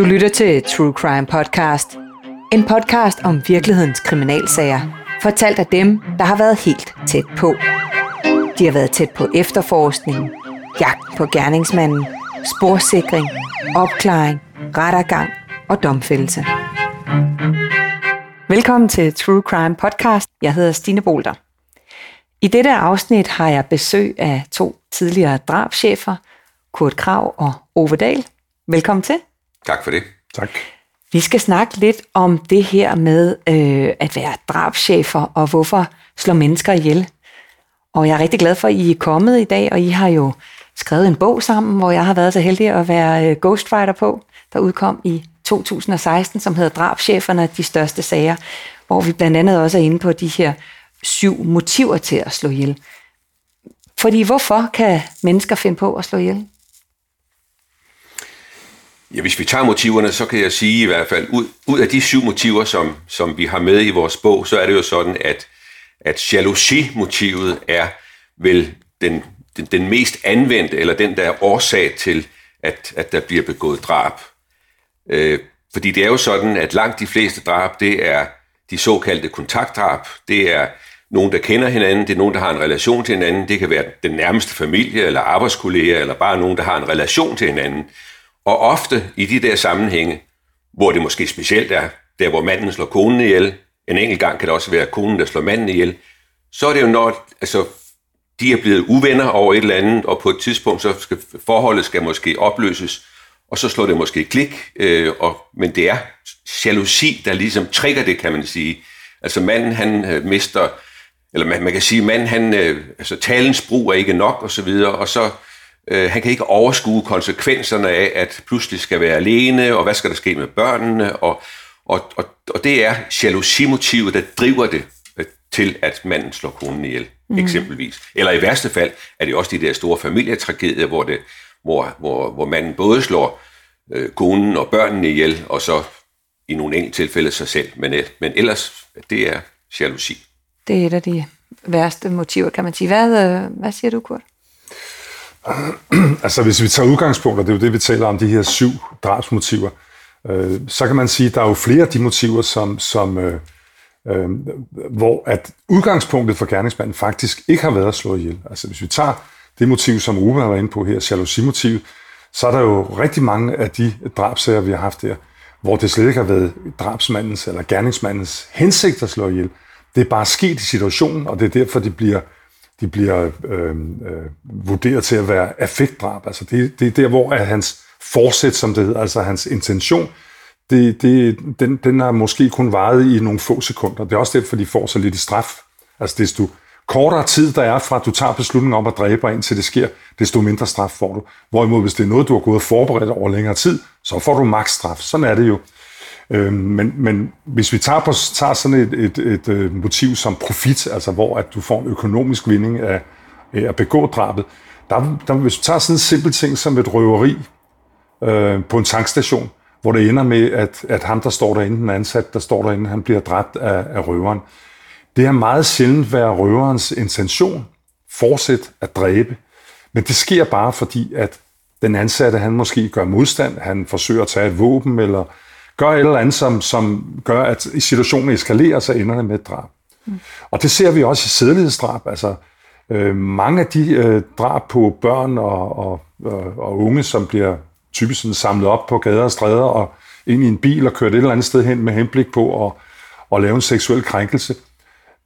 Du lytter til True Crime Podcast. En podcast om virkelighedens kriminalsager. Fortalt af dem, der har været helt tæt på. De har været tæt på efterforskningen, jagt på gerningsmanden, sporsikring, opklaring, rettergang og domfældelse. Velkommen til True Crime Podcast. Jeg hedder Stine Bolter. I dette afsnit har jeg besøg af to tidligere drabschefer, Kurt Krav og Ove Dahl. Velkommen til. Tak for det. Tak. Vi skal snakke lidt om det her med øh, at være drabschefer og hvorfor slår mennesker ihjel. Og jeg er rigtig glad for, at I er kommet i dag, og I har jo skrevet en bog sammen, hvor jeg har været så heldig at være øh, ghostwriter på, der udkom i 2016, som hedder Drabscheferne, de største sager, hvor vi blandt andet også er inde på de her syv motiver til at slå ihjel. Fordi hvorfor kan mennesker finde på at slå ihjel? Ja, hvis vi tager motiverne, så kan jeg sige i hvert fald, ud, ud af de syv motiver, som, som vi har med i vores bog, så er det jo sådan, at, at jalousi-motivet er vel den, den, den mest anvendte, eller den, der er årsag til, at, at der bliver begået drab. Øh, fordi det er jo sådan, at langt de fleste drab, det er de såkaldte kontaktdrab. Det er nogen, der kender hinanden, det er nogen, der har en relation til hinanden. Det kan være den nærmeste familie, eller arbejdskolleger, eller bare nogen, der har en relation til hinanden. Og ofte i de der sammenhænge, hvor det måske specielt er, der hvor manden slår konen ihjel, en enkelt gang kan det også være konen, der slår manden ihjel, så er det jo når, altså, de er blevet uvenner over et eller andet, og på et tidspunkt, så skal forholdet skal måske opløses, og så slår det måske klik, øh, og, men det er jalousi, der ligesom trigger det, kan man sige. Altså manden, han øh, mister, eller man, man kan sige, manden, han, øh, altså talens brug er ikke nok, og så videre, og så Øh, han kan ikke overskue konsekvenserne af, at pludselig skal være alene, og hvad skal der ske med børnene, og, og, og, og det er jalousimotivet, der driver det øh, til, at manden slår konen ihjel, mm. eksempelvis. Eller i værste fald er det også de der store familietragedier, hvor, det, hvor, hvor, hvor manden både slår øh, konen og børnene ihjel, og så i nogle enkelte tilfælde sig selv. Men, men ellers, det er jalousi. Det er et af de værste motiver, kan man sige. Hvad, øh, hvad siger du, Kurt? altså hvis vi tager udgangspunkt, og det er jo det, vi taler om, de her syv drabsmotiver, øh, så kan man sige, at der er jo flere af de motiver, som, som øh, øh, hvor at udgangspunktet for gerningsmanden faktisk ikke har været at slå ihjel. Altså hvis vi tager det motiv, som Ruben har været inde på her, jalousimotivet, så er der jo rigtig mange af de drabsager, vi har haft her, hvor det slet ikke har været drabsmandens eller gerningsmandens hensigt at slå ihjel. Det er bare sket i situationen, og det er derfor, det bliver de bliver øh, øh, vurderet til at være affektdrab. Altså det, det er der, hvor er hans forsæt, som det hedder, altså hans intention, det, det, den, den har måske kun varet i nogle få sekunder. Det er også derfor, de får så lidt i straf. Altså desto kortere tid der er fra, at du tager beslutningen om at dræbe og til det sker, desto mindre straf får du. Hvorimod, hvis det er noget, du har gået og forberedt over længere tid, så får du maks straf. Sådan er det jo. Øh, men, men hvis vi tager, på, tager sådan et, et, et, et motiv som profit, altså hvor at du får en økonomisk vinding af, af at begå drabet, der, der, hvis du tager sådan en simpel ting som et røveri øh, på en tankstation, hvor det ender med, at, at ham, der står derinde, den ansat, der står derinde, han bliver dræbt af, af røveren. Det er meget sjældent været røverens intention, fortsæt at dræbe. Men det sker bare fordi, at den ansatte, han måske gør modstand, han forsøger at tage et våben, eller gør et eller andet, som, som gør, at situationen eskalerer, så ender det med et drab. Mm. Og det ser vi også i sædelighedsdrab. Altså, øh, mange af de øh, drab på børn og, og, og, og unge, som bliver typisk sådan samlet op på gader og stræder og ind i en bil og kørt et eller andet sted hen med henblik på at, at lave en seksuel krænkelse,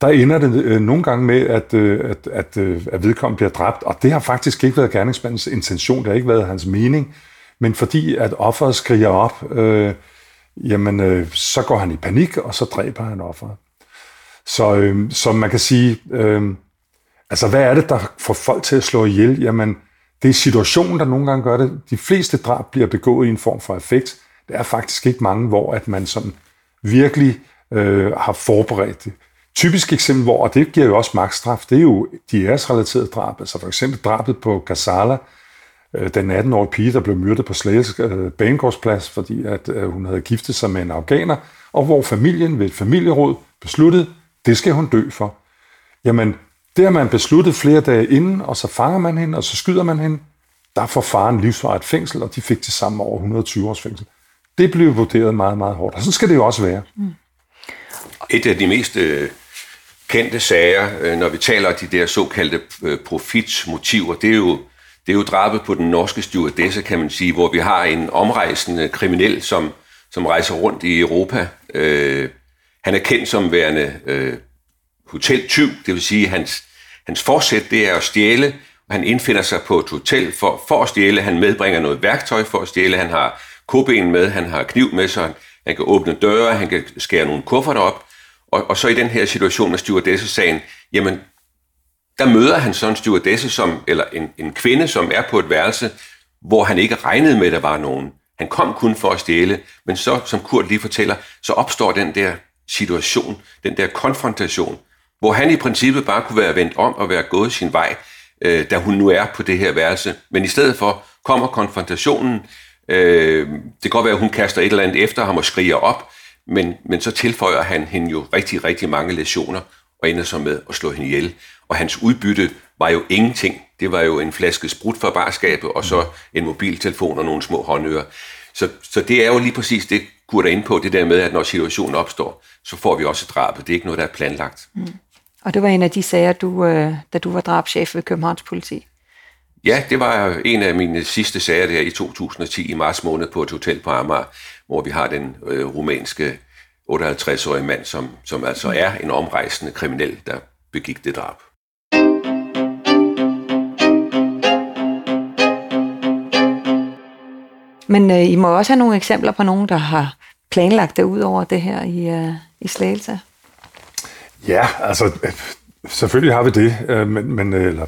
der ender det øh, nogle gange med, at, øh, at, at, øh, at vedkommende bliver dræbt, og det har faktisk ikke været gerningsmandens intention, det har ikke været hans mening, men fordi at offeret skriger op, øh, jamen øh, så går han i panik, og så dræber han offeret. Så, øh, så man kan sige, øh, altså hvad er det, der får folk til at slå ihjel? Jamen, det er situationen, der nogle gange gør det. De fleste drab bliver begået i en form for effekt. Der er faktisk ikke mange, hvor at man sådan virkelig øh, har forberedt det. Typisk eksempel, hvor, og det giver jo også magtstraf, det er jo de æresrelaterede drab. Altså for eksempel drabet på Gazala, den 18-årige pige, der blev myrdet på Slagelse øh, banegårdsplads, fordi at øh, hun havde giftet sig med en afghaner, og hvor familien ved et familieråd besluttede, det skal hun dø for. Jamen, det har man besluttet flere dage inden, og så fanger man hende, og så skyder man hende. Der får faren livsvarigt fængsel, og de fik til sammen over 120 års fængsel. Det bliver vurderet meget, meget hårdt. Og sådan skal det jo også være. Mm. Et af de mest øh, kendte sager, øh, når vi taler om de der såkaldte øh, profitsmotiver, det er jo det er jo drabet på den norske stewardesse, kan man sige, hvor vi har en omrejsende kriminel, som, som rejser rundt i Europa. Øh, han er kendt som værende øh, hoteltyv, det vil sige, hans, hans forsæt det er at stjæle, og han indfinder sig på et hotel for, for at stjæle. Han medbringer noget værktøj for at stjæle. Han har koben med, han har kniv med, så han, han kan åbne døre, han kan skære nogle kufferter op. Og, og så i den her situation med stewardesse-sagen, jamen, der møder han så en stewardesse, som, eller en, en kvinde, som er på et værelse, hvor han ikke regnede med, at der var nogen. Han kom kun for at stjæle, men så, som Kurt lige fortæller, så opstår den der situation, den der konfrontation, hvor han i princippet bare kunne være vendt om og være gået sin vej, øh, da hun nu er på det her værelse. Men i stedet for kommer konfrontationen. Øh, det kan godt være, at hun kaster et eller andet efter ham og skriger op, men, men så tilføjer han hende jo rigtig, rigtig mange lesioner og ender så med at slå hende ihjel. Og hans udbytte var jo ingenting. Det var jo en flaske sprut fra barskabet, og så en mobiltelefon og nogle små håndører. Så, så det er jo lige præcis det, Kurt er inde på, det der med, at når situationen opstår, så får vi også drabet. Det er ikke noget, der er planlagt. Mm. Og det var en af de sager, du, øh, da du var drabschef ved Københavns Politi? Ja, det var en af mine sidste sager der i 2010 i marts måned på et hotel på Amager, hvor vi har den øh, rumænske 58-årige mand, som, som altså er en omrejsende kriminel, der begik det drab. Men øh, I må også have nogle eksempler på nogen, der har planlagt det ud over det her i, øh, i Slagelse. Ja, altså selvfølgelig har vi det, øh, men, men øh, eller,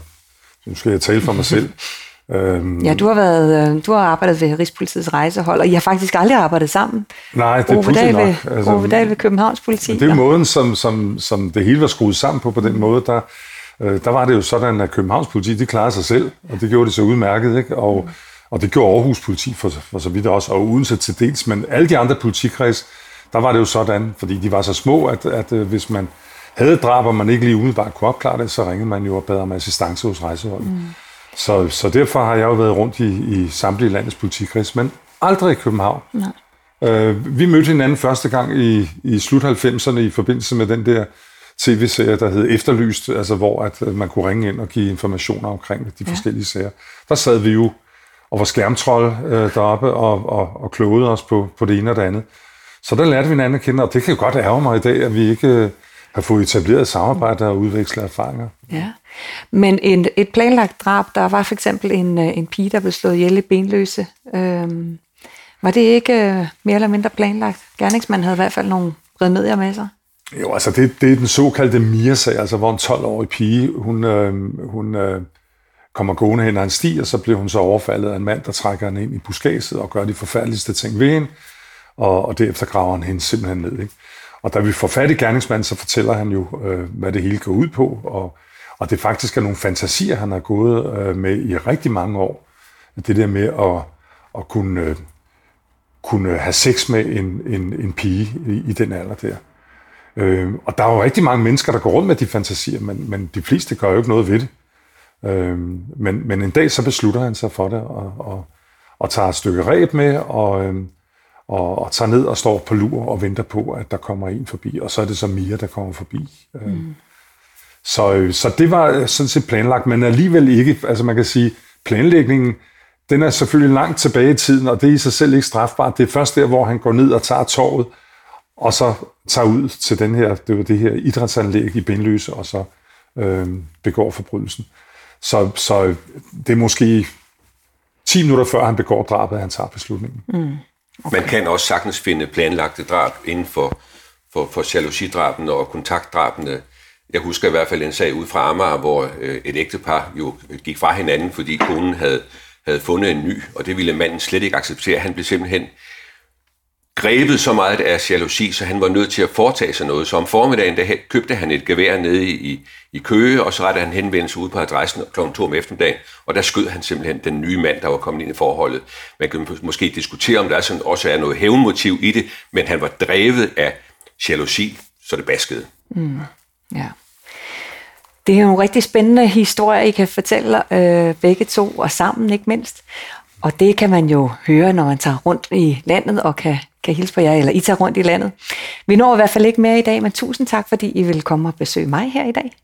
nu skal jeg tale for mig selv. Øhm, ja, du har, været, øh, du har arbejdet ved Rigspolitiets rejsehold, og I har faktisk aldrig arbejdet sammen. Nej, det er Ove Dahl ved, altså, Ove Dahl ved Københavns Politi. Det er måden, som, som, som det hele var skruet sammen på, på den måde, der, øh, der var det jo sådan, at Københavns Politi, de klarede sig selv, og det gjorde de så udmærket, ikke? Og, mm. og det gjorde Aarhus Politi for, for så vidt også, og Odense til dels, men alle de andre politikreds, der var det jo sådan, fordi de var så små, at, at øh, hvis man havde drab, og man ikke lige umiddelbart kunne opklare det, så ringede man jo og bad om assistance hos rejseholdet. Mm. Så, så derfor har jeg jo været rundt i, i samtlige landets politikreds, men aldrig i København. Nej. Øh, vi mødte hinanden første gang i, i slut 90'erne i forbindelse med den der tv-serie, der hed Efterlyst, altså hvor at øh, man kunne ringe ind og give informationer omkring de ja. forskellige sager. Der sad vi jo og var skærmtrold øh, deroppe og, og, og klogede os på, på det ene og det andet. Så der lærte vi hinanden at kende, og det kan jo godt ærge mig i dag, at vi ikke øh, har fået etableret samarbejde og udvekslet erfaringer. Ja, men en, et planlagt drab, der var for eksempel en, øh, en pige, der blev slået ihjel i benløse. Øhm, var det ikke øh, mere eller mindre planlagt? Gerningsmanden havde i hvert fald nogle remedier med sig. Jo, altså det, det er den såkaldte Mia-sag, altså hvor en 12-årig pige, hun, øh, hun øh, kommer gående hen ad en sti, og så bliver hun så overfaldet af en mand, der trækker hende ind i buskaget og gør de forfærdeligste ting ved hende, og, og derefter graver han hende simpelthen ned. Ikke? Og da vi får fat i gerningsmanden, så fortæller han jo, øh, hvad det hele går ud på, og, og det faktisk er nogle fantasier, han har gået øh, med i rigtig mange år. Det der med at, at kunne, øh, kunne have sex med en, en, en pige i, i den alder der. Øh, og der er jo rigtig mange mennesker, der går rundt med de fantasier, men, men de fleste gør jo ikke noget ved det. Øh, men, men en dag så beslutter han sig for det, og, og, og tager et stykke ræb med, og, øh, og, og tager ned og står på lur og venter på, at der kommer en forbi, og så er det så Mia, der kommer forbi. Øh, mm. Så, så det var sådan set planlagt, men alligevel ikke, altså man kan sige, planlægningen, den er selvfølgelig langt tilbage i tiden, og det er i sig selv ikke strafbart. Det er først der, hvor han går ned og tager torvet, og så tager ud til den her, det var det her idrætsanlæg i Benløse, og så øh, begår forbrydelsen. Så, så det er måske 10 minutter før han begår drabet, at han tager beslutningen. Mm. Okay. Man kan også sagtens finde planlagte drab inden for, for, for jalousidrabene og kontaktdrabene. Jeg husker i hvert fald en sag ud fra Amager, hvor øh, et ægtepar jo øh, gik fra hinanden, fordi konen havde, havde fundet en ny, og det ville manden slet ikke acceptere. Han blev simpelthen grebet så meget af jalousi, så han var nødt til at foretage sig noget. Så om formiddagen der købte han et gevær nede i, i Køge, og så rettede han henvendelse ud på adressen kl. 2 om eftermiddagen, og der skød han simpelthen den nye mand, der var kommet ind i forholdet. Man kan måske diskutere, om der sådan også er noget hævnmotiv i det, men han var drevet af jalousi, så det baskede. Mm. Ja. Det er jo en rigtig spændende historie, I kan fortælle øh, begge to, og sammen ikke mindst. Og det kan man jo høre, når man tager rundt i landet og kan, kan hilse på jer, eller I tager rundt i landet. Vi når i hvert fald ikke mere i dag, men tusind tak, fordi I vil komme og besøge mig her i dag.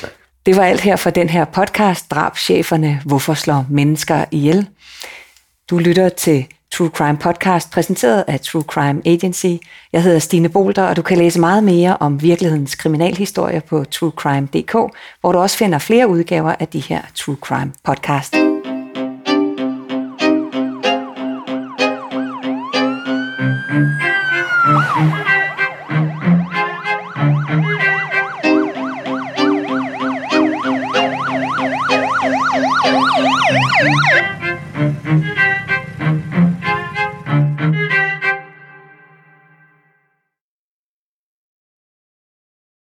Tak. Det var alt her for den her podcast, Drabscheferne, hvorfor slår mennesker ihjel? Du lytter til True Crime Podcast, præsenteret af True Crime Agency. Jeg hedder Stine Bolter, og du kan læse meget mere om virkelighedens kriminalhistorie på truecrime.dk, hvor du også finder flere udgaver af de her True Crime Podcast.